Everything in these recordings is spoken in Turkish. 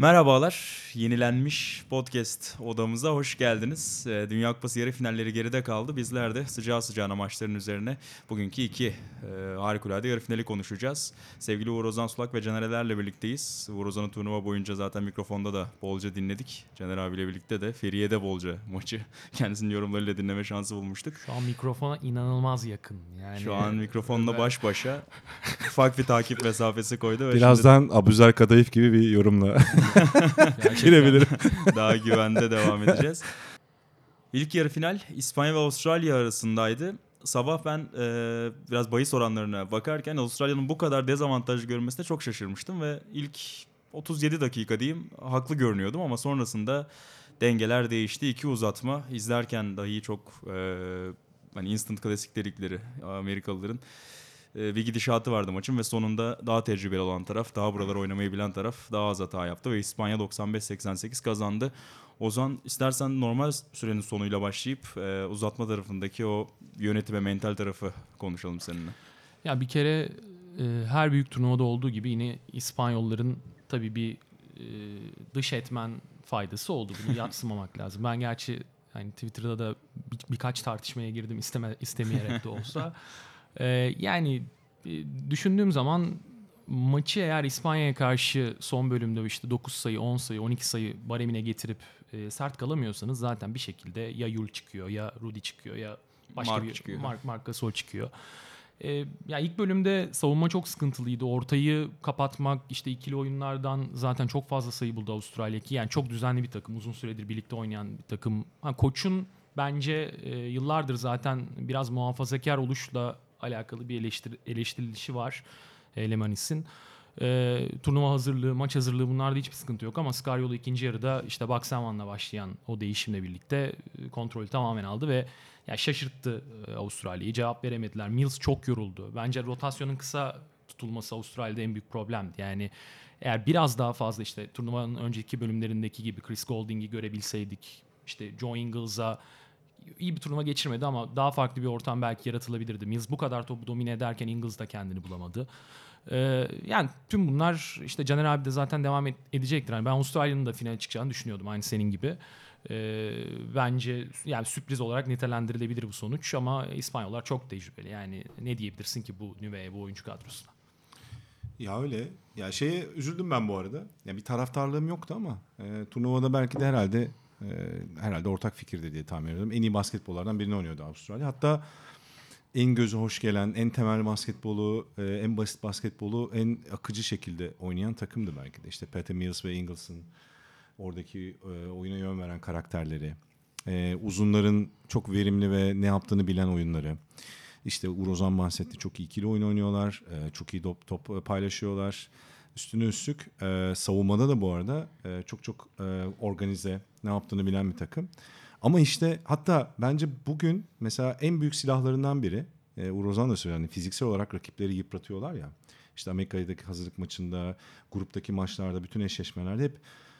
Merhabalar, yenilenmiş podcast odamıza hoş geldiniz. Ee, Dünya Kupası yarı finalleri geride kaldı. Bizler de sıcağı sıcağına maçların üzerine bugünkü iki e, harikulade yarı finali konuşacağız. Sevgili Uğur Ozan Sulak ve Caner Eler'le birlikteyiz. Uğur Ozan'ı turnuva boyunca zaten mikrofonda da bolca dinledik. Caner abiyle birlikte de Feriye'de bolca maçı kendisinin yorumlarıyla dinleme şansı bulmuştuk. Şu an mikrofona inanılmaz yakın. Yani Şu an mikrofonla baş başa ufak bir takip mesafesi koydu. Ve Birazdan Abuzer Kadayıf gibi bir yorumla girebilirim. daha güvende devam edeceğiz. İlk yarı final İspanya ve Avustralya arasındaydı. Sabah ben e, biraz bahis oranlarına bakarken Avustralya'nın bu kadar dezavantajlı görmesine çok şaşırmıştım ve ilk 37 dakika diyeyim haklı görünüyordum ama sonrasında dengeler değişti. İki uzatma izlerken dahi çok e, hani instant klasik dedikleri Amerikalıların e, bir gidişatı vardı maçın ve sonunda daha tecrübeli olan taraf, daha buraları oynamayı bilen taraf daha az hata yaptı ve İspanya 95-88 kazandı. Ozan istersen normal sürenin sonuyla başlayıp e, uzatma tarafındaki o yönetim ve mental tarafı konuşalım seninle. Ya bir kere e, her büyük turnuvada olduğu gibi yine İspanyolların tabii bir e, dış etmen faydası oldu. Bunu yatsımamak lazım. Ben gerçi hani Twitter'da da bir, birkaç tartışmaya girdim isteme, istemeyerek de olsa. E, yani e, düşündüğüm zaman maçı eğer İspanya'ya karşı son bölümde işte 9 sayı, 10 sayı, 12 sayı baremine getirip e, sert kalamıyorsanız zaten bir şekilde ya Yul çıkıyor ya Rudy çıkıyor ya başka Mark bir çıkıyor. Mark, Mark Gasol çıkıyor. E, ya ilk bölümde savunma çok sıkıntılıydı. Ortayı kapatmak işte ikili oyunlardan zaten çok fazla sayı buldu Avustralya ki yani çok düzenli bir takım. Uzun süredir birlikte oynayan bir takım. Ha, koçun bence e, yıllardır zaten biraz muhafazakar oluşla alakalı bir eleştir, eleştirilişi var e, Lemanis'in. E, turnuva hazırlığı, maç hazırlığı bunlarda hiçbir sıkıntı yok ama Scariolo ikinci yarıda işte Baksaman'la başlayan o değişimle birlikte e, kontrolü tamamen aldı ve ya şaşırttı e, Avustralya'yı. Cevap veremediler. Mills çok yoruldu. Bence rotasyonun kısa tutulması Avustralya'da en büyük problemdi. Yani eğer biraz daha fazla işte turnuvanın önceki bölümlerindeki gibi Chris Golding'i görebilseydik işte Joe Ingles'a iyi bir turnuva geçirmedi ama daha farklı bir ortam belki yaratılabilirdi. Mills bu kadar topu domine ederken Ingles da kendini bulamadı. Ee, yani tüm bunlar işte Caner abi de zaten devam edecektir. Yani ben Avustralya'nın da finale çıkacağını düşünüyordum aynı senin gibi. Ee, bence yani sürpriz olarak nitelendirilebilir bu sonuç ama İspanyollar çok tecrübeli. Yani ne diyebilirsin ki bu nüveye bu oyuncu kadrosuna? ya öyle. Ya şeye üzüldüm ben bu arada. Ya bir taraftarlığım yoktu ama e, turnuvada belki de herhalde e, herhalde ortak fikirde diye tahmin ediyorum. En iyi basketbollardan birini oynuyordu Avustralya. Hatta en gözü hoş gelen, en temel basketbolu, e, en basit basketbolu en akıcı şekilde oynayan takımdı belki de. İşte Patty Mills ve Ingles'ın oradaki e, oyuna yön veren karakterleri, e, uzunların çok verimli ve ne yaptığını bilen oyunları. İşte Uğur Ozan bahsetti. Çok iyi ikili oyun oynuyorlar. e, çok iyi top, top e, paylaşıyorlar. Üstüne üstlük e, savunmada da bu arada e, çok çok e, organize, ne yaptığını bilen bir takım. Ama işte hatta bence bugün mesela en büyük silahlarından biri e, Uğur Ozan da söyledi. Hani fiziksel olarak rakipleri yıpratıyorlar ya. İşte Amerika'daki hazırlık maçında, gruptaki maçlarda, bütün eşleşmelerde hep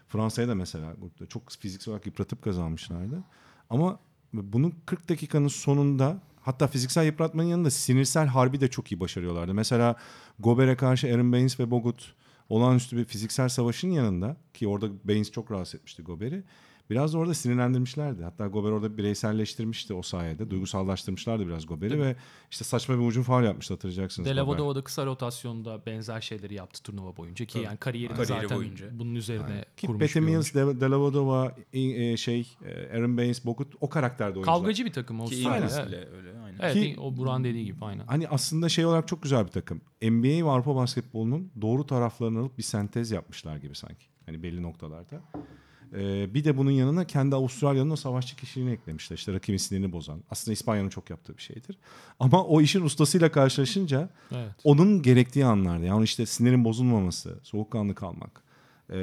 Fransa'ya da mesela grupta çok fiziksel olarak yıpratıp kazanmışlardı. Ama bunun 40 dakikanın sonunda hatta fiziksel yıpratmanın yanında sinirsel harbi de çok iyi başarıyorlardı. Mesela Gober'e karşı Aaron Baines ve Bogut olağanüstü bir fiziksel savaşın yanında ki orada Baines çok rahatsız etmişti Gober'i. Biraz da orada sinirlendirmişlerdi. Hatta Gober orada bireyselleştirmişti o sayede. Duygusallaştırmışlardı biraz Gober'i ve işte saçma bir ucun faul yapmıştı hatırlayacaksınız. Gober. Delavado da kısa rotasyonda benzer şeyleri yaptı turnuva boyunca ki yani kariyerini Kariyeri zaten boyunca. bunun üzerine Ki kurmuş bir Mills. De- Delavadova, e, şey, e, Aaron Baines, Bogut o karakterde oyuncular. Kavgacı bir takım Ki Avustralya. İngiliz Evet, bile öyle aynen. evet Ki- o Buran dediği gibi aynen. Hani aslında şey olarak çok güzel bir takım. NBA ve Avrupa basketbolunun doğru taraflarını alıp bir sentez yapmışlar gibi sanki. Hani belli noktalarda. Ee, bir de bunun yanına kendi Avustralya'nın o savaşçı kişiliğini eklemişler. İşte rakibin sinirini bozan. Aslında İspanya'nın çok yaptığı bir şeydir. Ama o işin ustasıyla karşılaşınca Evet. onun gerektiği anlarda. Yani işte sinirin bozulmaması, soğukkanlı kalmak, e,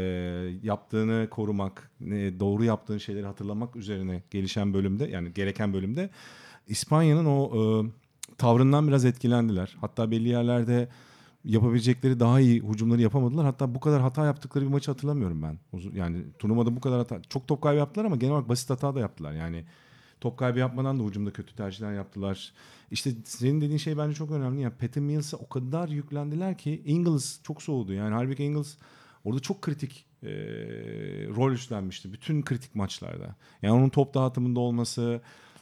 yaptığını korumak, ne, doğru yaptığın şeyleri hatırlamak üzerine gelişen bölümde yani gereken bölümde İspanya'nın o e, tavrından biraz etkilendiler. Hatta belli yerlerde yapabilecekleri daha iyi hücumları yapamadılar. Hatta bu kadar hata yaptıkları bir maçı hatırlamıyorum ben. Yani turnuvada bu kadar hata. Çok top kaybı yaptılar ama genel olarak basit hata da yaptılar. Yani top kaybı yapmadan da hücumda kötü tercihler yaptılar. İşte senin dediğin şey bence çok önemli. Yani Patty Mills'e o kadar yüklendiler ki Ingles çok soğudu. Yani halbuki Ingles orada çok kritik e, rol üstlenmişti. Bütün kritik maçlarda. Yani onun top dağıtımında olması,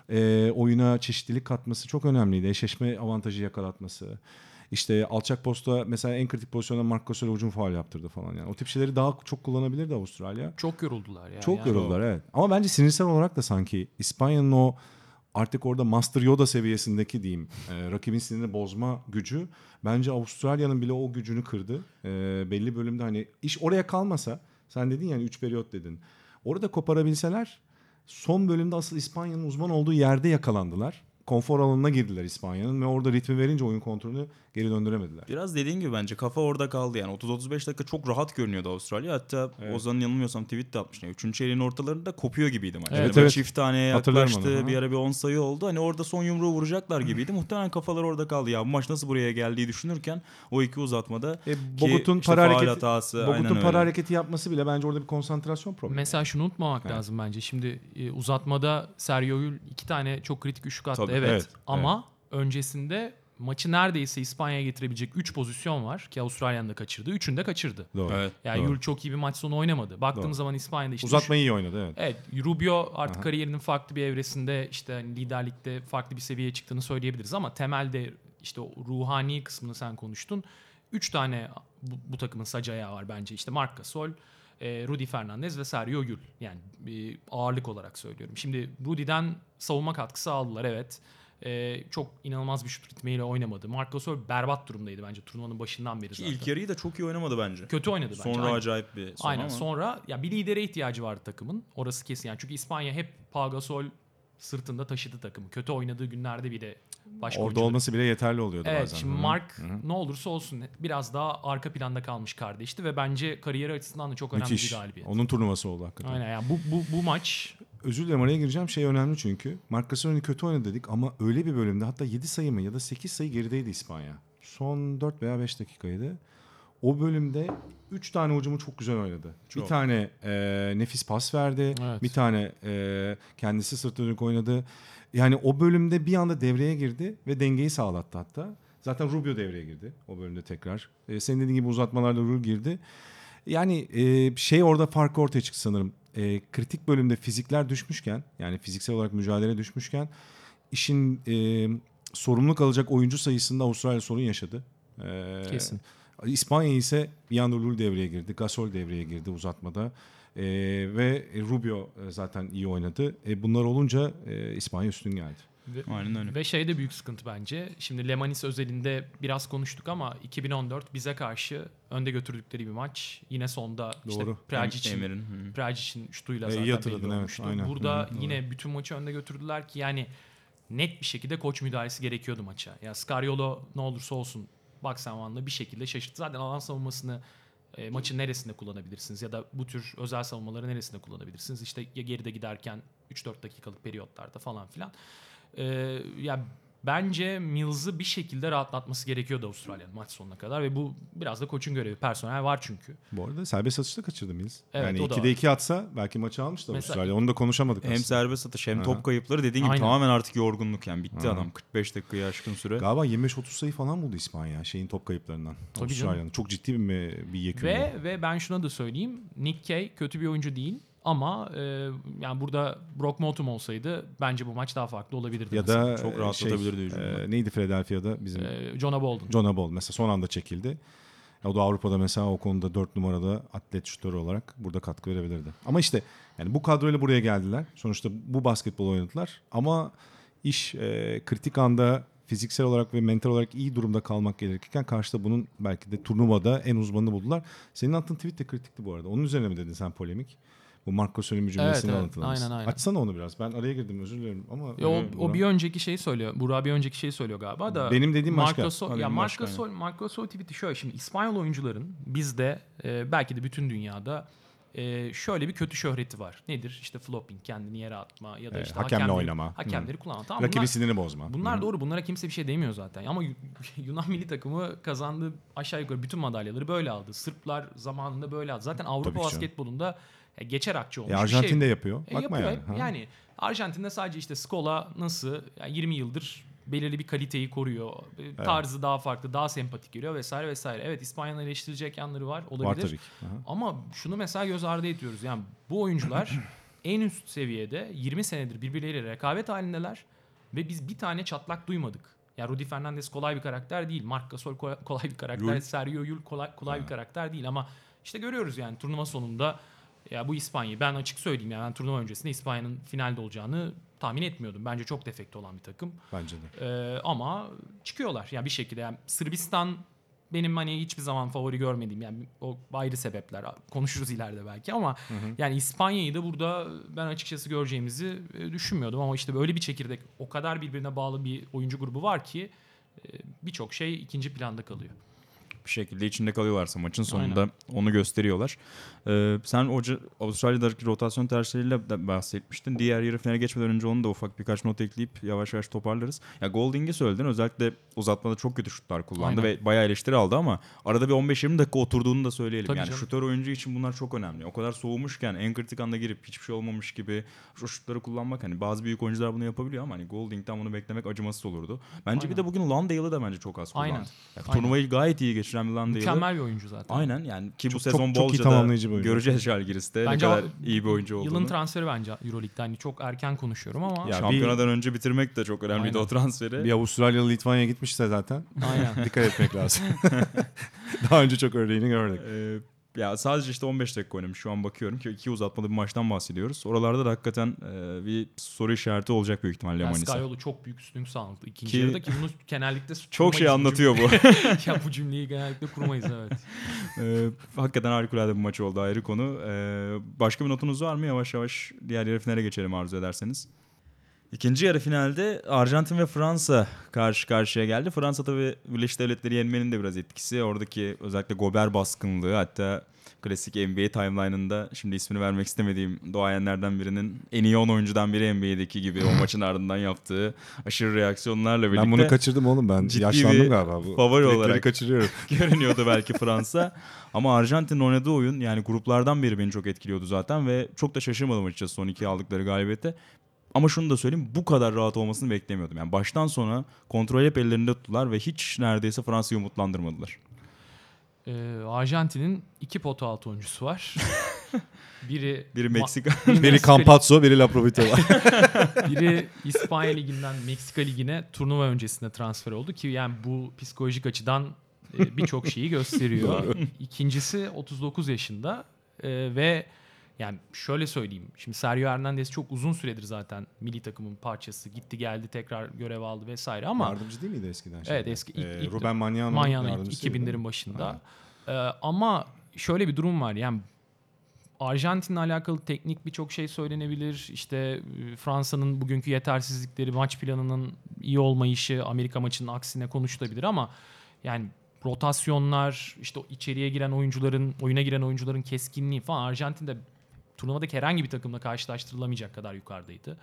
e, oyuna çeşitlilik katması çok önemliydi. Eşleşme avantajı yakalatması. İşte alçak posta mesela en kritik pozisyonda Marc Gasol hücum faal yaptırdı falan yani. O tip şeyleri daha çok kullanabilirdi Avustralya. Çok yoruldular ya. Çok Yani yoruldular evet. Ama bence sinirsel olarak da sanki İspanya'nın o artık orada Master Yoda seviyesindeki diyeyim e, rakibin sinirini bozma gücü bence Avustralya'nın bile o gücünü kırdı. E, belli bölümde hani iş oraya kalmasa sen dedin yani 3 periyot dedin. Orada koparabilseler son bölümde asıl İspanya'nın uzman olduğu yerde yakalandılar. Konfor alanına girdiler İspanya'nın ve orada ritmi verince oyun kontrolünü geri döndüremediler. Biraz dediğin gibi bence kafa orada kaldı yani 30-35 dakika çok rahat görünüyordu Avustralya. Hatta Evet. Ozan'ın yanılmıyorsam tweet de atmış. Yani üçüncü çeyreğin ortalarında kopuyor gibiydi maç. Evet, Yani evet. Çift taneye yaklaştı. Bir ara bir 10 sayı oldu. Hani orada son yumruğu vuracaklar gibiydi. Muhtemelen kafalar orada kaldı. Ya bu maç nasıl buraya geldiği düşünürken o iki uzatmada E, Bogut'un işte para hareketi, hatası Bogut'un para hareketi yapması bile bence orada bir konsantrasyon problemi. Mesela şunu unutmamak Evet. lazım bence. Şimdi e, uzatmada Sergio Yul iki tane çok kritik üçlük attı. Tabii, evet. evet, Ama öncesinde maçı neredeyse İspanya'ya getirebilecek 3 pozisyon var ki Avustralya'nın da kaçırdı. Üçünü de kaçırdı. Doğru. Evet. Yani Doğru. Yul çok iyi bir maç sonu oynamadı. Baktığımız Doğru. zaman İspanya'da işte Uzatmayı iyi oynadı evet. Evet Rubio artık Aha. kariyerinin farklı bir evresinde işte hani liderlikte farklı bir seviyeye çıktığını söyleyebiliriz ama temelde işte o ruhani kısmını sen konuştun. Üç tane bu, bu takımın sac ayağı var bence işte Marc Gasol, e, Rudy Fernandez ve Sergio Yul. Yani bir ağırlık olarak söylüyorum. Şimdi Rudy'den savunma katkısı aldılar evet. E, çok inanılmaz bir şut ritmiyle oynamadı. Marc Gasol berbat durumdaydı bence turnuvanın başından beri Ki zaten. ilk yarıyı da çok iyi oynamadı bence. Kötü oynadı bence. Sonra aynen. acayip bir son Aynen. ama. Sonra ya bir lidere ihtiyacı vardı takımın. Orası kesin yani. Çünkü İspanya hep Pau Gasol sırtında taşıdı takımı. Kötü oynadığı günlerde bile başka Orada oyuncuları- olması bile yeterli oluyordu Evet bazen. şimdi. Mark ne olursa olsun biraz daha arka planda kalmış kardeşti ve bence kariyeri açısından da çok önemli Müthiş. bir galibiyet. Onun turnuvası oldu hakikaten. Aynen yani bu, bu, bu maç Özür dilerim araya gireceğim. Şey önemli çünkü. Marc Gasol'ün kötü oynadı dedik ama öyle bir bölümde hatta 7 sayı mı ya da 8 sayı gerideydi İspanya. Son 4 veya 5 dakikaydı. O bölümde 3 tane hücumu çok güzel oynadı. Bir Çok. tane e, nefis pas verdi. Evet. Bir tane e, kendisi sırt dönük oynadı. Yani o bölümde bir anda devreye girdi ve dengeyi sağlattı hatta. Zaten Rubio devreye girdi o bölümde tekrar. E, senin dediğin gibi uzatmalarda Rubio girdi. Yani e, şey orada farkı ortaya çıktı sanırım. E, kritik bölümde fizikler düşmüşken yani fiziksel olarak mücadele düşmüşken işin e, sorumluluk alacak oyuncu sayısında Avustralya sorun yaşadı. E, Kesin. İspanya ise Lul devreye girdi. Gasol devreye girdi uzatmada. E, ve Rubio zaten iyi oynadı. E, bunlar olunca e, İspanya üstün geldi. Ve, Aynen öyle. ve şey de büyük sıkıntı bence. Şimdi Lemanis özelinde biraz konuştuk ama 2014 bize karşı önde götürdükleri bir maç. Yine sonda işte Doğru. Hı. Pragic'in şutuyla iyi zaten hatırladın, evet, aynen. Burada Hı yine bütün maçı önde götürdüler ki yani net bir şekilde koç müdahalesi gerekiyordu maça. Ya Scariolo ne olursa olsun Baksenvan'la bir şekilde şaşırttı. Zaten alan savunmasını e, maçın neresinde kullanabilirsiniz ya da bu tür özel savunmaları neresinde kullanabilirsiniz? İşte ya geride giderken 3-4 dakikalık periyotlarda falan filan. E, ya bence Mills'ı bir şekilde rahatlatması gerekiyordu Avustralya'nın maç sonuna kadar ve bu biraz da koçun görevi. Personel var çünkü. Bu arada serbest atışta kaçırdı Mills. Evet, yani o da 2'de var. 2 atsa belki maçı almıştı Mesela- Avustralya. Onu da konuşamadık Hem aslında. serbest atış hem Aha. top kayıpları dediğin gibi Aynen. tamamen artık yorgunluk yani bitti Aha. adam 45 dakikayı aşkın süre. Galiba 25-30 sayı falan buldu İspanya şeyin top kayıplarından. Tabii Avustralya'nın. Çok ciddi bir, bir yekün. Ve ve ben şuna da söyleyeyim. Nick Kay kötü bir oyuncu değil ama e, yani burada Brock Motum olsaydı bence bu maç daha farklı olabilirdi. Ya mesela. da Çok e, rahatlatabilirdi şey, e, neydi Philadelphia'da bizim E, Jonah Bolden. John Ball mesela son anda çekildi. O da Avrupa'da mesela o konuda 4 numarada atlet şutörü olarak burada katkı verebilirdi. Ama işte yani bu kadroyla buraya geldiler. Sonuçta bu basketbol oynadılar. Ama iş e, kritik anda fiziksel olarak ve mental olarak iyi durumda kalmak gerekirken karşıda bunun belki de turnuvada en uzmanını buldular. Senin attığın tweet de kritikti bu arada. Onun üzerine mi dedin sen polemik? Bu Marco Sol'ün cümlesini evet, anlatılamış. aynen, aynen. Açsana onu biraz. Ben araya girdim özür dilerim ama. Ya o, Evet, o Burak. bir önceki şeyi söylüyor. Burak bir önceki şeyi söylüyor galiba da. Benim dediğim başka. Marco Sol, Ha, ya Marco başka, Sol, Marco Sol tweet'i şöyle. Şimdi İspanyol oyuncuların bizde e, belki de bütün dünyada e, şöyle bir kötü şöhreti var. Nedir? İşte flopping, kendini yere atma ya da Evet, işte hakemle hakemleri- oynama. Hakemleri kullanma. Tamam, Rakibin bunlar- sinirini bozma. Bunlar Hı. doğru. Bunlara kimse bir şey demiyor zaten. Ama Yu- Yunan milli takımı kazandığı aşağı yukarı bütün madalyaları böyle aldı. Sırplar zamanında böyle aldı. Zaten Avrupa Tabii ki canım. E, geçer akçe olmuş E, bir Arjantin şey. de yapıyor. E, Bakma yapıyor. yani. Ha. Yani Arjantin'de sadece işte Scola nasıl yani 20 yıldır belirli bir kaliteyi koruyor. E, Tarzı daha farklı, daha sempatik geliyor vesaire vesaire. Evet İspanya'nın eleştirilecek yanları var olabilir. Var tabii ki. Aha. Ama şunu mesela göz ardı ediyoruz. Yani bu oyuncular en üst seviyede 20 senedir birbirleriyle rekabet halindeler ve biz bir tane çatlak duymadık. Ya Rudy Fernandez kolay bir karakter değil. Marc Gasol kolay, kolay bir karakter. Yul. Sergio Yul kolay, kolay bir karakter değil ama işte görüyoruz yani turnuva sonunda ya bu İspanya ben açık söyleyeyim yani ben turnuva öncesinde İspanya'nın finalde olacağını tahmin etmiyordum. Bence çok defekte olan bir takım. Bence de. Ee, ama çıkıyorlar. Yani bir şekilde yani Sırbistan benim hani hiçbir zaman favori görmediğim yani o ayrı sebepler konuşuruz ileride belki ama yani İspanya'yı da burada ben açıkçası göreceğimizi e, düşünmüyordum ama işte böyle bir çekirdek o kadar birbirine bağlı bir oyuncu grubu var ki e, birçok şey ikinci planda kalıyor. Bir şekilde içinde kalıyorlarsa maçın sonunda onu gösteriyorlar. Ee, sen hoca Avustralya'daki rotasyon tercihleriyle de bahsetmiştin. Diğer yarı finale geçmeden önce onu da ufak birkaç not ekleyip yavaş yavaş toparlarız. Ya Golding'i söyledin. Özellikle uzatmada çok kötü şutlar kullandı Aynen. ve bayağı eleştiri aldı ama arada bir 15-20 dakika oturduğunu da söyleyelim. Tabii yani canım. şutör oyuncu için bunlar çok önemli. O kadar soğumuşken en kritik anda girip hiçbir şey olmamış gibi şu şutları kullanmak hani bazı büyük oyuncular bunu yapabiliyor ama hani Golding'den bunu beklemek acımasız olurdu. Bence bir Aynen. de bugün Landale'ı da bence çok az kullandı. Aynen. Ya, Aynen. turnuvayı gayet iyi geçiren bir Landale'ı. Mükemmel bir oyuncu zaten. Aynen yani ki bu Çok- sezon çok- çok iyi bolca tamamlayıcı bir oyuncu. göreceğiz Žalgiris'te ne Bence kadar iyi bir oyuncu olduğunu. Yılın transferi bence Euroleague'de. Hani çok erken konuşuyorum ama Ya Şampiyonadan önce bitirmek de çok önemliydi Aynen. o transferi. Bir Avustralyalı Litvanya gitmişse zaten aynen. dikkat etmek lazım. Daha önce çok örneğini gördük. Ee, ya sadece işte 15 dakika oynamış şu an bakıyorum ki iki uzatmalı bir maçtan bahsediyoruz. Oralarda da hakikaten e, bir soru işareti olacak büyük ihtimalle Yani Manisa. Skyolu çok büyük üstünlük sağladı. İkinci Ki- yarıda ki bunu genellikle Çok şey anlatıyor bu. ya bu cümleyi genellikle kurmayız evet. Ee, hakikaten harikulade bir maç oldu ayrı konu. Ee, başka bir notunuz var mı? Yavaş yavaş diğer yarı finale geçelim arzu ederseniz. İkinci yarı finalde Arjantin ve Fransa karşı karşıya geldi. Fransa tabii Birleşik Devletleri yenmenin de biraz etkisi. Oradaki özellikle Gober baskınlığı hatta klasik NBA timeline'ında şimdi ismini vermek istemediğim doğayenlerden birinin en iyi 10 oyuncudan biri NBA'deki gibi o maçın ardından yaptığı aşırı reaksiyonlarla birlikte Ben bunu kaçırdım oğlum ben. ciddi Yaşlandım bir galiba. Bu favori olarak. kaçırıyorum. görünüyordu belki Fransa. Ama Arjantin'in oynadığı oyun yani gruplardan biri beni çok etkiliyordu zaten ve çok da şaşırmadım açıkçası son iki aldıkları galibiyete. Ama şunu da söyleyeyim bu kadar rahat olmasını beklemiyordum. Yani baştan sona kontrol hep ellerinde tuttular ve hiç neredeyse Fransa'yı umutlandırmadılar. Ee, Arjantin'in iki pota altı oyuncusu var. biri Biri Meksika. biri Biri Campazzo, biri Laprovitola. Biri İspanya Ligi'nden Meksika Ligi'ne turnuva öncesinde transfer oldu ki yani bu psikolojik açıdan e, birçok şeyi gösteriyor. İkincisi 39 yaşında e, ve yani şöyle söyleyeyim. Şimdi Sergio Hernandez çok uzun süredir zaten milli takımın parçası. Gitti geldi tekrar görev aldı vesaire ama Yardımcı değil miydi eskiden? Evet, şeyde? eski- ilk- Ee, ilk- Ruben değil mi? 2000'lerin başında. Ha. Ee, ama şöyle bir durum var. Yani Arjantin'le alakalı teknik birçok şey söylenebilir. İşte e, Fransa'nın bugünkü yetersizlikleri, maç planının iyi olmayışı, Amerika maçının aksine konuşulabilir ama yani rotasyonlar, işte içeriye giren oyuncuların, oyuna giren oyuncuların keskinliği falan Arjantin'de turnuvadaki herhangi bir takımla karşılaştırılamayacak kadar yukarıdaydı.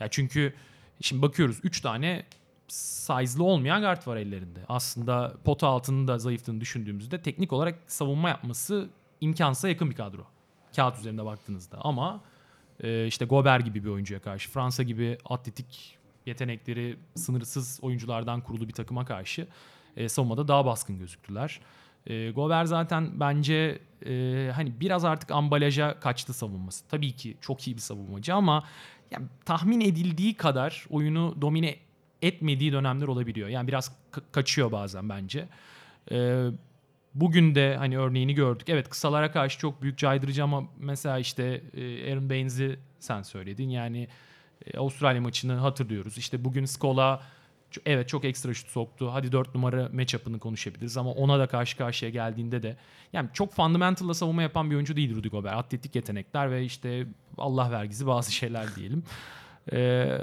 Ya çünkü şimdi bakıyoruz 3 tane size'lı olmayan guard var ellerinde. Aslında pota altının da zayıftığını düşündüğümüzde teknik olarak savunma yapması imkansıza yakın bir kadro. Kağıt üzerinde baktığınızda. Ama e, işte Gober gibi bir oyuncuya karşı, Fransa gibi atletik yetenekleri sınırsız oyunculardan kurulu bir takıma karşı e, savunmada daha baskın gözüktüler. E, Gober zaten bence e, hani biraz artık ambalaja kaçtı savunması. Tabii ki çok iyi bir savunmacı ama yani tahmin edildiği kadar oyunu domine etmediği dönemler olabiliyor. Yani biraz ka- kaçıyor bazen bence. Ee, bugün de hani örneğini gördük. Evet kısalara karşı çok büyük caydırıcı ama mesela işte e, Aaron Baines'i sen söyledin. Yani e, Avustralya maçını hatırlıyoruz. İşte bugün Skola ç- evet çok ekstra şut soktu. Hadi 4 numara matchup'ını konuşabiliriz ama ona da karşı karşıya geldiğinde de yani çok fundamental'la savunma yapan bir oyuncu değil Rudy Gobert. Atletik yetenekler ve işte Allah vergisi bazı şeyler diyelim. Ee,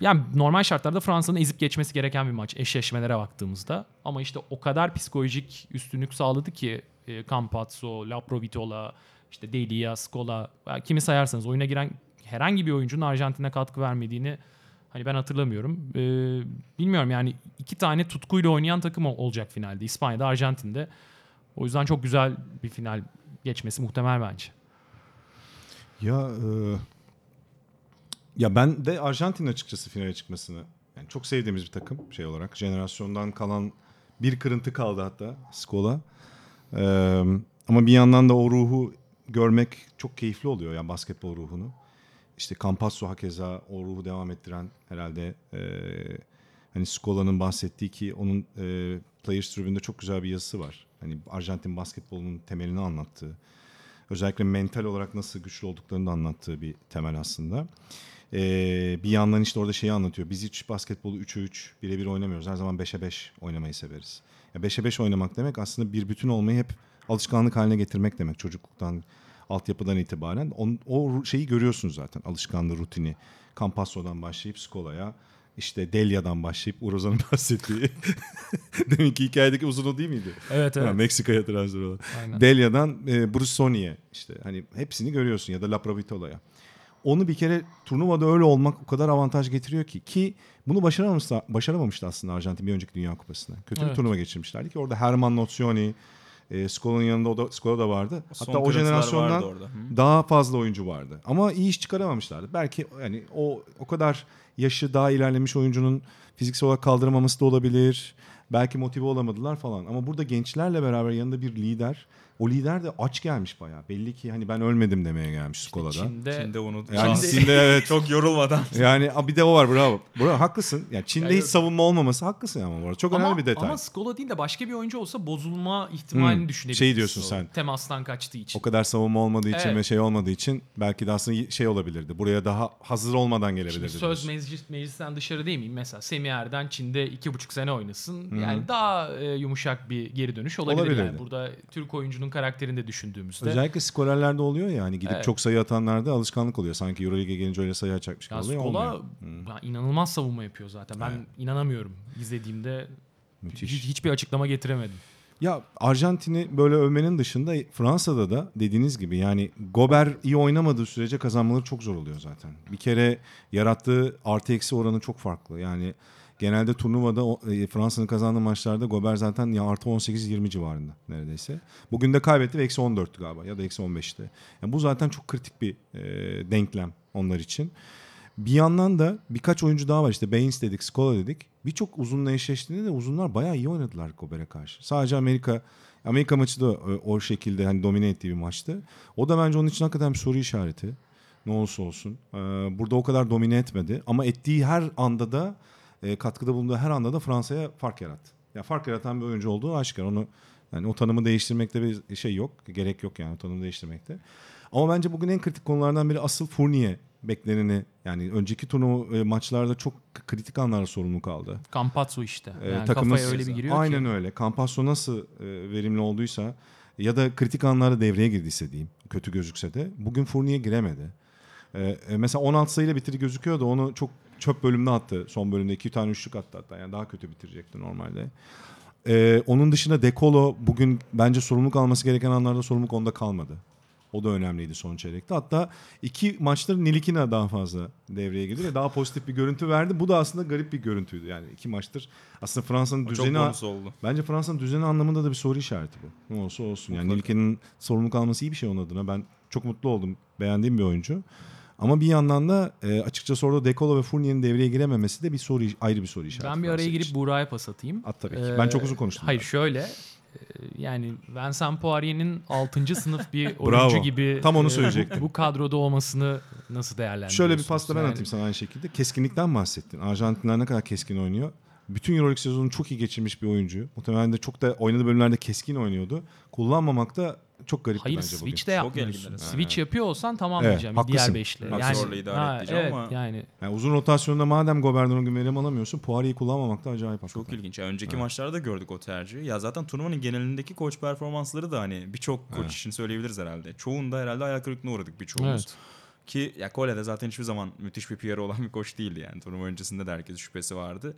yani normal şartlarda Fransa'nın ezip geçmesi gereken bir maç eşleşmelere baktığımızda. Ama işte o kadar psikolojik üstünlük sağladı ki e, Campazzo, Laprovitola, işte Delia, Scola kimi sayarsanız oyuna giren herhangi bir oyuncunun Arjantin'e katkı vermediğini hani ben hatırlamıyorum. Ee, bilmiyorum yani iki tane tutkuyla oynayan takım ol- olacak finalde. İspanya'da, Arjantin'de. O yüzden çok güzel bir final geçmesi muhtemel bence. Ya e, ya ben de Arjantin açıkçası finale çıkmasını Yani çok sevdiğimiz bir takım şey olarak. Jenerasyondan kalan bir kırıntı kaldı hatta Skola. Ee, ama bir yandan da o ruhu görmek çok keyifli oluyor yani basketbol ruhunu. İşte Campazzo hakeza o ruhu devam ettiren herhalde e, hani Scola'nın bahsettiği ki onun e, Players Tribune'de çok güzel bir yazısı var. Hani Arjantin basketbolunun temelini anlattığı. Özellikle mental olarak nasıl güçlü olduklarını da anlattığı bir temel aslında. Ee, bir yandan işte orada şeyi anlatıyor. Biz hiç basketbolu 3'e 3 birebir oynamıyoruz. Her zaman 5'e 5 oynamayı severiz. Ya 5'e 5 oynamak demek aslında bir bütün olmayı hep alışkanlık haline getirmek demek. Çocukluktan, altyapıdan itibaren. On, o şeyi görüyorsunuz zaten. Alışkanlığı, rutini. Campasso'dan başlayıp Skola'ya, işte Delia'dan başlayıp Urozan'ın bahsettiği. Deminki hikayedeki uzun o değil miydi? Evet evet. Meksika'ya transfer olan. Aynen. Delia'dan e, Brusoni'ye işte hani hepsini görüyorsun ya da La Provitola'ya. Onu bir kere turnuvada öyle olmak o kadar avantaj getiriyor ki ki bunu başaramamıştı, başaramamıştı aslında Arjantin bir önceki Dünya Kupası'nda. Kötü bir Evet. turnuva geçirmişlerdi ki orada Herman Nozioni, e, Skola'nın yanında o da, Skola da vardı. Son Hatta o jenerasyondan daha fazla oyuncu vardı. Ama iyi iş çıkaramamışlardı. Belki yani o o kadar yaşı daha ilerlemiş oyuncunun fiziksel olarak kaldıramaması da olabilir. Belki motive olamadılar falan. Ama burada gençlerle beraber yanında bir lider. O lider de aç gelmiş bayağı. Belli ki hani ben ölmedim demeye gelmiş Skola'da. Çin'de Çin'de onu Yani Çin'de- Çin'de evet. çok yorulmadan. Yani bir de o var bravo. Bravo haklısın. Yani Çin'de Yani- hiç savunma olmaması haklısın ama bu arada. Çok ama, önemli bir detay. Ama Skola değil de başka bir oyuncu olsa bozulma ihtimalini Hmm, düşünebiliriz. şey diyorsun sen. Temastan kaçtığı için. O kadar savunma olmadığı için Evet. ve şey olmadığı için belki de aslında şey olabilirdi. Buraya daha hazır olmadan Şimdi gelebilirdi. söz diyorsun. meclis, meclisten dışarı değil miyim? Mesela Semih Erden Çin'de iki buçuk sene oynasın. Yani daha e, yumuşak bir geri dönüş olabilir. Yani. Olabilirdi. Burada Türk oyuncunun karakterini de düşündüğümüzde. Özellikle skorerlerde oluyor ya hani gidip Evet. çok sayı atanlarda alışkanlık oluyor. Sanki Euroleague'e gelince öyle sayı atacakmış gibi oluyor. Skola ya inanılmaz savunma yapıyor zaten. Ben Evet. inanamıyorum izlediğimde. Müthiş. Hiç, hiçbir açıklama getiremedim. Ya Arjantin'i böyle övmenin dışında Fransa'da da dediğiniz gibi yani Gober iyi oynamadığı sürece kazanmaları çok zor oluyor zaten. Bir kere yarattığı artı eksi oranı çok farklı. Yani genelde turnuvada e, Fransa'nın kazandığı maçlarda Gober zaten ya artı 18-20 civarında neredeyse. Bugün de kaybetti ve eksi 14'tü galiba ya da eksi 15'ti. Yani bu zaten çok kritik bir e, denklem onlar için. Bir yandan da birkaç oyuncu daha var işte Baines dedik, Scola dedik. Birçok uzunla eşleştiğinde de uzunlar bayağı iyi oynadılar Gober'e karşı. Sadece Amerika Amerika maçı da o, o şekilde hani domine ettiği bir maçtı. O da bence onun için hakikaten bir soru işareti. Ne olursa olsun. Burada o kadar domine etmedi ama ettiği her anda da e, katkıda bulunduğu her anda da Fransa'ya fark yarattı. Ya fark yaratan bir oyuncu olduğu aşikar. Onu yani o tanımı değiştirmekte bir şey yok. Gerek yok yani o tanımı değiştirmekte. Ama bence bugün en kritik konulardan biri asıl Fournier bekleneni yani önceki turnuva e, maçlarda çok kritik anlarda sorumluluk aldı. Campazzo işte. Ee, Yani takımın- kafaya öyle bir giriyor Aynen ki. öyle. Campazzo nasıl e, verimli olduysa ya da kritik anlarda devreye girdiyse diyeyim kötü gözükse de bugün Fournier giremedi. Ee, e, mesela 16 sayıyla bitiri gözüküyordu onu çok çöp bölümüne attı. Son bölümde iki tane üçlük attı hatta yani daha kötü bitirecekti normalde. Ee, onun dışında Dekolo bugün bence sorumluluk alması gereken anlarda sorumluluk onda kalmadı. O da önemliydi son çeyrekte. Hatta iki maçtır Nilikina daha fazla devreye girdi ve daha pozitif bir görüntü verdi. Bu da aslında garip bir görüntüydü. Yani iki maçtır aslında Fransa'nın çok düzeni bonus oldu. bence Fransa'nın düzeni anlamında da bir soru işareti bu. Ne olursa olsun. Yani. Nilikina'nın sorumluluk alması iyi bir şey onun adına. Ben çok mutlu oldum. Beğendiğim bir oyuncu. Ama bir yandan da e, açıkçası orada Dekolo ve Fournier'in devreye girememesi de bir soru ayrı bir soru işareti. Ben bir araya girip için. Buğra'ya pas atayım. At tabii ki. Ee, Ben çok uzun konuştum. Hayır zaten. şöyle e, yani Vincent Poirier'in 6. sınıf bir Bravo. oyuncu gibi Tam onu e, söyleyecektim. bu kadroda olmasını nasıl değerlendiriyorsunuz? Şöyle bir pasta ben Yani atayım sana aynı şekilde. Keskinlikten bahsettin. Arjantinler ne kadar keskin oynuyor. Bütün Euroleague sezonunu çok iyi geçirmiş bir oyuncu. Muhtemelen de çok da oynadığı bölümlerde keskin oynuyordu. Kullanmamak da çok garip Hayır bence bugün. switch de Çok yapmıyorsun. Switch yapıyor olsan tamam Evet, diyeceğim. haklısın. Diğer beşle. Max Yani, Orley'i idare ha, edeceğim evet, ama- yani Yani uzun rotasyonda madem gün verim alamıyorsun Poirier'i kullanmamak da acayip Çok hakikaten. ilginç. Yani önceki Evet. maçlarda gördük o tercihi. Ya zaten turnuvanın genelindeki koç performansları da hani birçok koç Evet. için söyleyebiliriz herhalde. Çoğunda herhalde hayal kırıklığına uğradık birçoğumuz. evet. Ki ya Cole de zaten hiçbir zaman müthiş bir PR olan bir koç değildi yani. Turnuva öncesinde de herkes şüphesi vardı.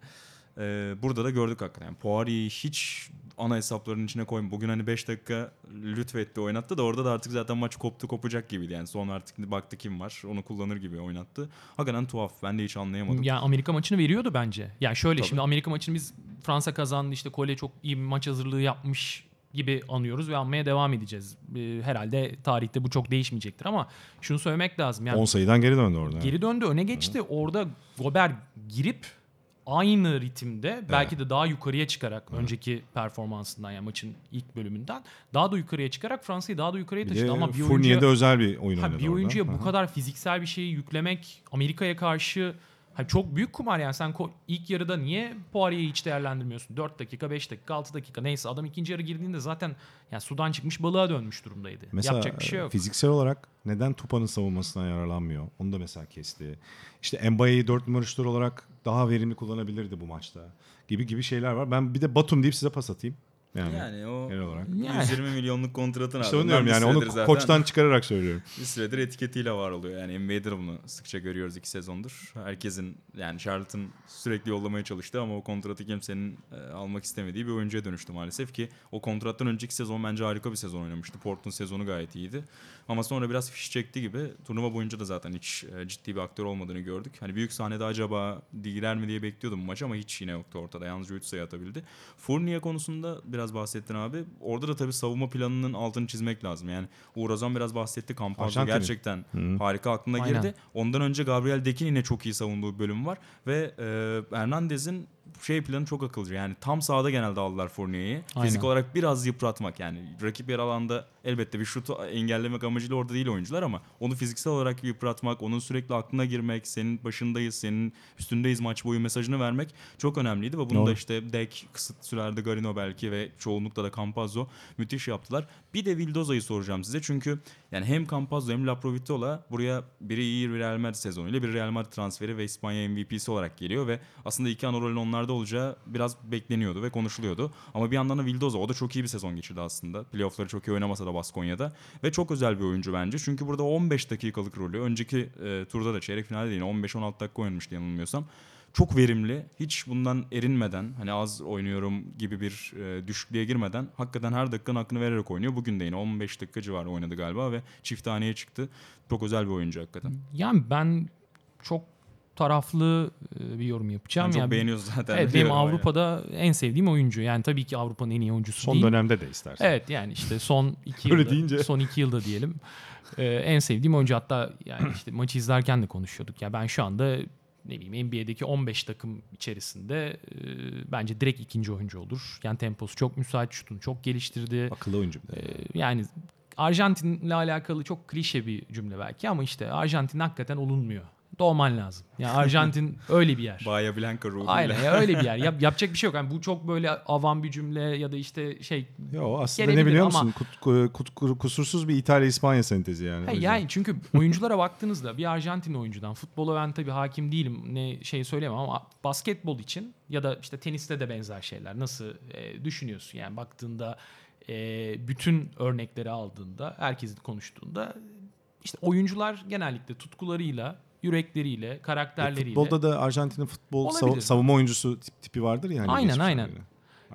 Ee, burada da gördük hakikaten. Yani Poirier'i hiç ana hesapların içine koyma. Bugün hani 5 dakika lütfetti oynattı da orada da artık zaten maç koptu kopacak gibiydi. Yani son artık baktı kim var onu kullanır gibi oynattı. Hakikaten tuhaf. Ben de hiç anlayamadım. Yani Amerika maçını veriyordu bence. Yani şöyle Tabii. şimdi Amerika maçını biz Fransa kazandı işte Kole çok iyi bir maç hazırlığı yapmış gibi anıyoruz ve anmaya devam edeceğiz. Ee, herhalde tarihte bu çok değişmeyecektir ama şunu söylemek lazım. Yani 10 sayıdan geri döndü orada. geri döndü öne geçti. Orada Gober girip aynı ritimde belki de daha yukarıya çıkarak önceki performansından yani maçın ilk bölümünden daha da yukarıya çıkarak Fransa'yı daha da yukarıya taşıdı. Ama bir Fournier'de oyuncuya, özel bir oyun ha, oynadı bir oyuncuya orada. bu kadar fiziksel bir şeyi yüklemek Amerika'ya karşı ha, çok büyük kumar yani sen ilk yarıda niye Poirier'i hiç değerlendirmiyorsun? 4 dakika, 5 dakika, 6 dakika neyse adam ikinci yarı girdiğinde zaten yani sudan çıkmış balığa dönmüş durumdaydı. Mesela Yapacak bir şey yok. fiziksel olarak neden Tupa'nın savunmasından yararlanmıyor? Onu da mesela kesti. İşte Mbaye'yi 4 numara şutör olarak daha verimli kullanabilirdi bu maçta. Gibi gibi şeyler var. Ben bir de Batum deyip size pas atayım. Yani, Yani o genel olarak. Yani. 120 milyonluk kontratın İşte ardından diyorum yani onu zaten- koçtan çıkararak söylüyorum. bir süredir etiketiyle var oluyor. Yani NBA'de de bunu sıkça görüyoruz iki sezondur. Herkesin yani Charlotte'ın sürekli yollamaya çalıştığı ama o kontratı kimsenin e, almak istemediği bir oyuncuya dönüştü maalesef ki o kontrattan önceki sezon bence harika bir sezon oynamıştı. Portland sezonu gayet iyiydi. Ama sonra biraz fiş çekti gibi turnuva boyunca da zaten hiç e, ciddi bir aktör olmadığını gördük. Hani büyük sahnede acaba girer mi diye bekliyordum bu maçı ama hiç yine yoktu ortada. Yalnızca 3 sayı atabildi. Fournier konusunda biraz bahsettin abi. Orada da tabii savunma planının altını çizmek lazım. Yani Uğur Ozan biraz bahsetti. Arjantin'in. gerçekten Hı. harika aklına Aynen. girdi. Ondan önce Gabriel Dekin yine çok iyi savunduğu bölüm var. Ve e, Hernandez'in şey planı çok akılcı. Yani tam sahada genelde aldılar Fournier'i. Fizik olarak biraz yıpratmak yani. Rakip yer alanda elbette bir şutu engellemek amacıyla orada değil oyuncular ama onu fiziksel olarak yıpratmak, onun sürekli aklına girmek, senin başındayız, senin üstündeyiz maç boyu mesajını vermek çok önemliydi ve bunu Doğru. da işte Dek, kısıt sürelerde Garino belki ve çoğunlukla da Campazzo müthiş yaptılar. Bir de Vildoza'yı soracağım size çünkü yani hem Campazzo hem Laprovitola buraya biri iyi Real Madrid sezonuyla bir Real Madrid transferi ve İspanya MVP'si olarak geliyor ve aslında iki ana rolün onlarda olacağı biraz bekleniyordu ve konuşuluyordu. Ama bir yandan da Vildoza o da çok iyi bir sezon geçirdi aslında. Playoff'ları çok iyi oynamasa da Baskonya'da ve çok özel bir oyuncu bence. Çünkü burada 15 dakikalık rolü önceki e, turda da çeyrek finalde de yine 15-16 dakika oynamıştı yanılmıyorsam çok verimli. Hiç bundan erinmeden hani az oynuyorum gibi bir e, düşüklüğe girmeden hakikaten her dakikanın hakkını vererek oynuyor. Bugün de yine 15 dakika civarı oynadı galiba ve çift taneye çıktı. Çok özel bir oyuncu hakikaten. Yani ben çok taraflı e, bir yorum yapacağım. Ben çok Yani beğeniyoruz zaten. Evet benim Avrupa'da en sevdiğim oyuncu. Yani tabii ki Avrupa'nın en iyi oyuncusu Son değil. dönemde de istersen. Evet yani işte son iki yılda, deyince. son iki yılda diyelim. Ee, en sevdiğim oyuncu hatta yani işte maçı izlerken de konuşuyorduk. Ya ben şu anda ne bileyim NBA'deki 15 takım içerisinde e, bence direkt ikinci oyuncu olur. Yani temposu çok müsait, şutunu çok geliştirdi. Akıllı oyuncu. Ee, yani Arjantin'le alakalı çok klişe bir cümle belki ama işte Arjantin hakikaten olunmuyor. Doğman lazım. Yani Arjantin öyle bir yer. Bahia Blanca ruhuyla. Aynen ya öyle bir yer. Yap, yapacak bir şey yok. Yani bu çok böyle avam bir cümle ya da işte şey Yo aslında ne biliyor ama- musun? Kut- kut- kut- kusursuz bir İtalya-İspanya sentezi yani. Yüzden. yani çünkü oyunculara baktığınızda bir Arjantin oyuncudan futbola ben tabii hakim değilim ne şey söyleyemem ama basketbol için ya da işte teniste de benzer şeyler nasıl e, düşünüyorsun yani baktığında e, bütün örnekleri aldığında herkesin konuştuğunda işte oyuncular genellikle tutkularıyla yürekleriyle E, karakterleriyle Futbolda da Arjantin'in futbol Olabilir. savunma oyuncusu tip- tipi vardır ya. Hani Aynen, aynen. böyle.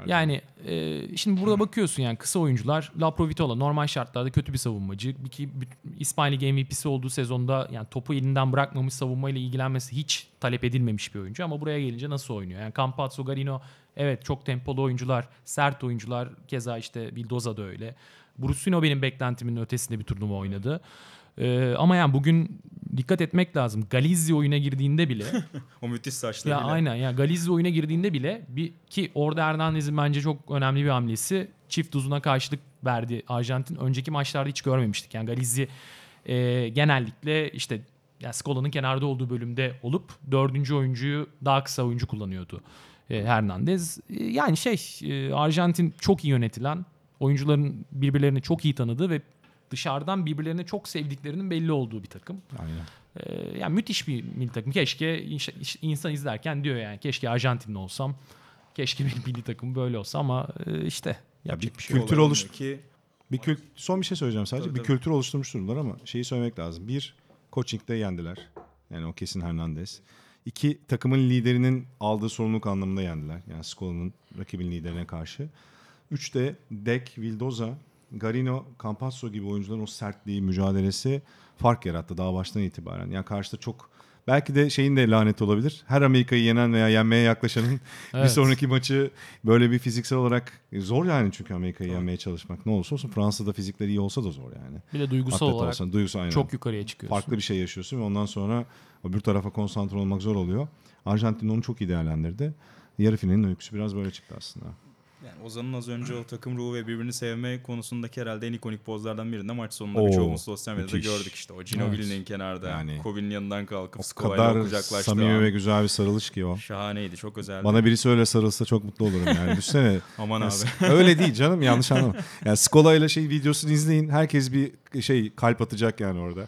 Yani e, şimdi burada bakıyorsun yani kısa oyuncular La Provitola normal şartlarda kötü bir savunmacı. Bir ki büt- İspanya Ligi MVP'si olduğu sezonda yani topu elinden bırakmamış savunmayla ilgilenmesi hiç talep edilmemiş bir oyuncu ama buraya gelince nasıl oynuyor? Yani Campazzo, Garino evet çok tempolu oyuncular, sert oyuncular. Keza işte Vildoza da öyle. Brusino benim beklentimin ötesinde bir turnuva oynadı. E, ama yani bugün dikkat etmek lazım. Galizzi oyuna girdiğinde bile O müthiş ya saçlarıyla. aynen ya Galizli oyuna girdiğinde bile bir ki orada Hernandez'in bence çok önemli bir hamlesi çift uzuna karşılık verdi Arjantin. Önceki maçlarda hiç görmemiştik. Yani Galizli e, genellikle işte yani Scola'nın kenarda olduğu bölümde olup dördüncü oyuncuyu daha kısa oyuncu kullanıyordu e, Hernandez. E, yani şey e, Arjantin çok iyi yönetilen oyuncuların birbirlerini çok iyi tanıdığı ve dışarıdan birbirlerini çok sevdiklerinin belli olduğu bir takım. Aynen. Ee, yani müthiş bir milli takım. Keşke insan izlerken diyor yani keşke Arjantinli olsam. Keşke bir milli takım böyle olsa ama e, işte yapacak bir şey yok. kültür oluş- ki Bir kült son bir şey söyleyeceğim sadece. Tabii, bir tabii. kültür oluşturmuş durumlar ama şeyi söylemek lazım. Bir, coaching'de yendiler. Yani o kesin Hernandez. İki, takımın liderinin aldığı sorumluluk anlamında yendiler. Yani Scola'nın rakibin liderine karşı. Üç de Dek, Vildoza, Garino, Campazzo gibi oyuncuların o sertliği, mücadelesi fark yarattı daha baştan itibaren. Yani karşıda çok belki de şeyin de laneti olabilir. Her Amerika'yı yenen veya yenmeye yaklaşanın bir Evet. sonraki maçı böyle bir fiziksel olarak zor yani çünkü Amerika'yı yenmeye çalışmak. Ne olursa olsun Fransa'da fizikleri iyi olsa da zor yani. Bir de duygusal Atlet olarak olsan, duygusal aynen. çok yukarıya çıkıyorsun. farklı bir şey yaşıyorsun ve ondan sonra öbür tarafa konsantre olmak zor oluyor. Arjantin onu çok iyi değerlendirdi. Yarı finalin öyküsü biraz böyle çıktı aslında. Yani Ozan'ın az önce o takım ruhu ve birbirini sevme konusundaki herhalde en ikonik pozlardan birinde maç sonunda Oo, birçoğumuz sosyal medyada müthiş. gördük işte. O Ginobili'nin Evet. kenarda, Yani- Kobe'nin yanından kalkıp O Skola'yla kadar samimi an. ve güzel bir sarılış ki o. Şahaneydi, çok özeldi. Bana birisi öyle sarılsa çok mutlu olurum yani. Düşünsene. Aman Ya abi. öyle değil canım yanlış anlama. Yani Skola ile şey videosunu izleyin. Herkes bir şey kalp atacak yani orada.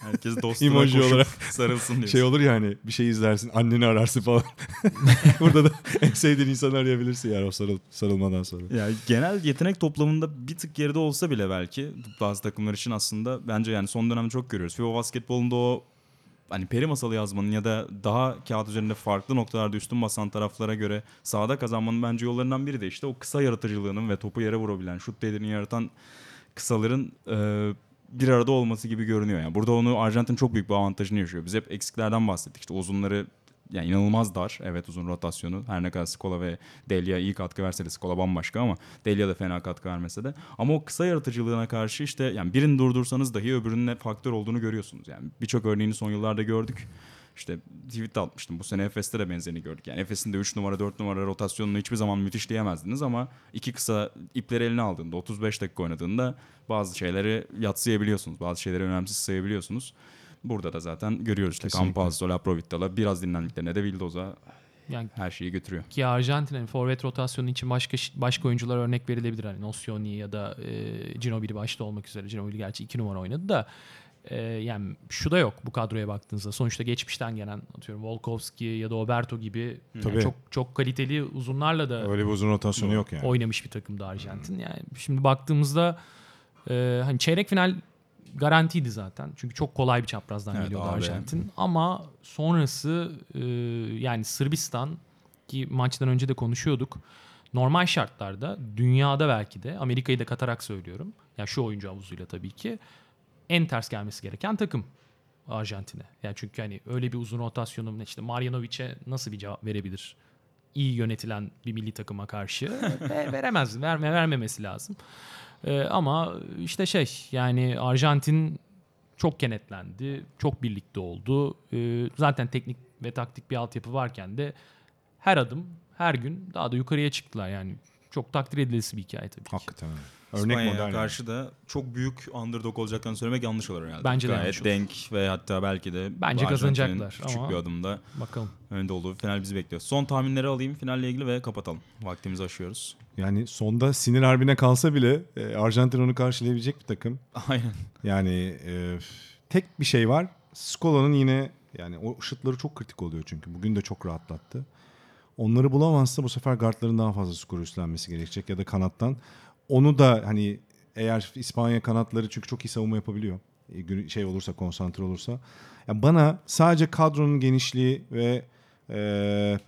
Herkes dostuna Emoji koşup olarak. sarılsın diyor. Şey olur yani bir şey izlersin anneni ararsın falan. Burada da en sevdiğin insanı arayabilirsin yani o sarıl, sarılmadan sonra. Yani genel yetenek toplamında bir tık geride olsa bile belki bazı takımlar için aslında bence yani son dönemde çok görüyoruz. FIBA basketbolunda o hani peri masalı yazmanın ya da daha kağıt üzerinde farklı noktalarda üstün basan taraflara göre sahada kazanmanın bence yollarından biri de işte o kısa yaratıcılığının ve topu yere vurabilen, şut değerini yaratan kısaların e, bir arada olması gibi görünüyor. Yani burada onu Arjantin çok büyük bir avantajını yaşıyor. Biz hep eksiklerden bahsettik. İşte uzunları yani inanılmaz dar. Evet uzun rotasyonu. Her ne kadar Skola ve Delia iyi katkı verse de Skola bambaşka ama Delia da fena katkı vermese de. Ama o kısa yaratıcılığına karşı işte yani birini durdursanız dahi öbürünün faktör olduğunu görüyorsunuz. Yani birçok örneğini son yıllarda gördük. İşte tweet atmıştım. Bu sene Efes'te de benzerini gördük. Yani Efes'in de 3 numara 4 numara rotasyonunu hiçbir zaman müthiş diyemezdiniz ama iki kısa ipleri eline aldığında 35 dakika oynadığında bazı şeyleri yatsıyabiliyorsunuz. Bazı şeyleri önemsiz sayabiliyorsunuz. Burada da zaten görüyoruz işte. Campazzo, Laprovita'la biraz dinlendiklerine de Vildoz'a Yani her şeyi götürüyor. ki Arjantin'in forvet rotasyonu için başka başka oyuncular örnek verilebilir. Hani Nocioni ya da e, Ginobili başta olmak üzere. Ginobili gerçi iki numara oynadı da e, yani şu da yok bu kadroya baktığınızda. Sonuçta geçmişten gelen atıyorum Volkovski ya da Oberto gibi yani çok çok kaliteli uzunlarla da Öyle bir uzun rotasyonu yok yani. oynamış bir takımdı Arjantin. Yani şimdi baktığımızda e, hani çeyrek final garantiydi zaten. Çünkü çok kolay bir çaprazdan Evet, geliyordu abi. Arjantin. Ama sonrası e, yani Sırbistan ki maçtan önce de konuşuyorduk. Normal şartlarda dünyada belki de Amerika'yı da katarak söylüyorum. Yani şu oyuncu havuzuyla tabii ki en ters gelmesi gereken takım Arjantin'e. Yani çünkü hani öyle bir uzun rotasyonu işte Marjanovic'e nasıl bir cevap verebilir? iyi yönetilen bir milli takıma karşı Ve veremez, verme vermemesi lazım. Ee, ama işte şey yani Arjantin çok kenetlendi, çok birlikte oldu. Ee, zaten teknik ve taktik bir altyapı varken de her adım, her gün daha da yukarıya çıktılar yani. Çok takdir edilesi bir hikaye tabii ki. Hakikaten öyle. Örnek İspanya'ya model. yani. karşı da çok büyük underdog olacaklarını söylemek yanlış olur herhalde. Bence de Gayet olur. denk ve hatta belki de Bence kazanacaklar küçük ama- bir adımda Bakalım. önde olduğu final bizi bekliyor. Son tahminleri alayım finalle ilgili ve kapatalım. Vaktimizi aşıyoruz. Yani sonda sinir harbine kalsa bile e, Arjantin onu karşılayabilecek bir takım. Aynen. Yani e, tek bir şey var. Skola'nın yine yani o şutları çok kritik oluyor çünkü. Bugün de çok rahatlattı. Onları bulamazsa bu sefer guardların daha fazla skoru üstlenmesi gerekecek ya da kanattan. Onu da hani eğer İspanya kanatları çünkü çok iyi savunma yapabiliyor. E, Şey olursa konsantre olursa. Ya bana sadece kadronun genişliği ve e,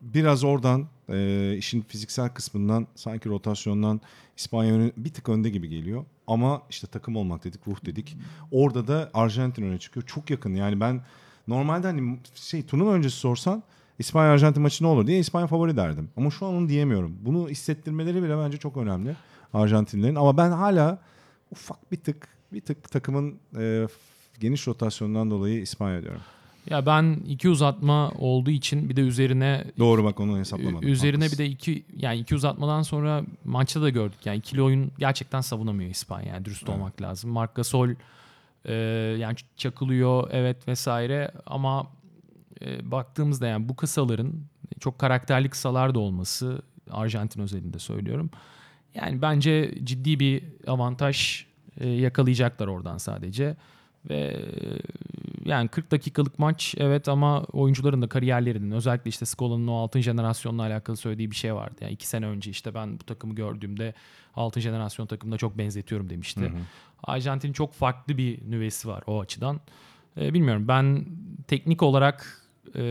biraz oradan e, işin fiziksel kısmından sanki rotasyondan İspanya bir tık önde gibi geliyor. Ama işte takım olmak dedik, ruh dedik. Orada da Arjantin öne çıkıyor. Çok yakın. Yani ben normalde hani şey turnuva öncesi sorsan İspanya Arjantin maçı ne olur diye İspanya favori derdim. Ama şu an onu diyemiyorum. Bunu hissettirmeleri bile bence çok önemli Arjantinlerin. Ama ben hala ufak bir tık bir tık takımın e, geniş rotasyonundan dolayı İspanya diyorum. Ya ben iki uzatma olduğu için bir de üzerine Doğru bak onu hesaplamadım. Üzerine Haklısın. bir de iki yani iki uzatmadan sonra maçta da gördük. Yani ikili oyun gerçekten savunamıyor İspanya. Yani dürüst Evet. olmak lazım. Marc Gasol e, yani çakılıyor evet vesaire ama e, baktığımızda yani bu kısaların çok karakterli kısalar da olması Arjantin özelinde söylüyorum. Yani bence ciddi bir avantaj e, yakalayacaklar oradan sadece. Ve e, yani 40 dakikalık maç evet ama oyuncuların da kariyerlerinin özellikle işte Scola'nın o altın jenerasyonla alakalı söylediği bir şey vardı. Yani iki sene önce işte ben bu takımı gördüğümde altın jenerasyon takımına çok benzetiyorum demişti. Hı hı. Arjantin'in çok farklı bir nüvesi var o açıdan. E, bilmiyorum ben teknik olarak e,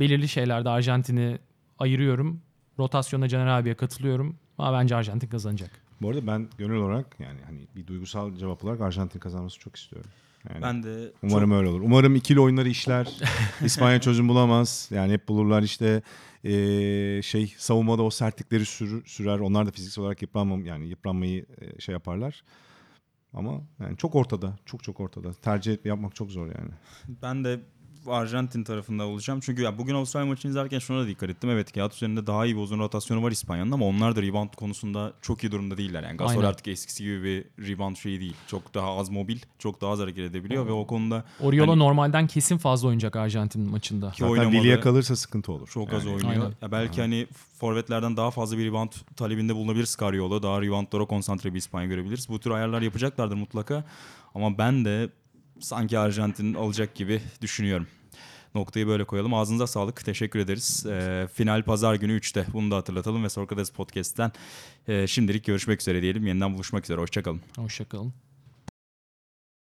belirli şeylerde Arjantin'i ayırıyorum. Rotasyona Caner abiye katılıyorum. Ama bence Arjantin kazanacak. Bu arada ben gönül olarak yani hani bir duygusal cevap olarak Arjantin kazanması çok istiyorum. Yani Ben de Umarım öyle olur. Umarım ikili oyunları işler. İspanya çözüm bulamaz. Yani hep bulurlar işte eee, şey savunmada o sertlikleri sürür, sürer. Onlar da fiziksel olarak yıpranmam yani yıpranmayı e, şey yaparlar. Ama yani çok ortada. Çok çok ortada. Tercih yapmak çok zor yani. Ben de Arjantin tarafında olacağım. Çünkü ya bugün Avustralya maçını izlerken şuna da dikkat ettim. Evet kağıt üzerinde daha iyi bir uzun rotasyonu var İspanya'nın ama onlar da rebound konusunda çok iyi durumda değiller. Yani Gasol Aynen. artık eskisi gibi bir rebound şeyi değil. Çok daha az mobil, çok daha az hareket edebiliyor ve o konuda Oriola Hani- normalden kesin fazla oynayacak Arjantin maçında. Ki Zaten. Vili'ye kalırsa sıkıntı olur. çok Yani az oynuyor. Aynen. Ya belki hani forvetlerden daha fazla bir rebound talebinde bulunabilir Scariolo. Daha reboundlara konsantre bir İspanya görebiliriz. Bu tür ayarlar yapacaklardır mutlaka. Ama ben de sanki Arjantin alacak gibi düşünüyorum. Noktayı böyle koyalım. Ağzınıza sağlık. Teşekkür ederiz. Ee, final pazar günü 3'te. Bunu da hatırlatalım ve Sokrates Podcast'ten e, şimdilik görüşmek üzere diyelim. Yeniden buluşmak üzere. Hoşçakalın. Hoşçakalın.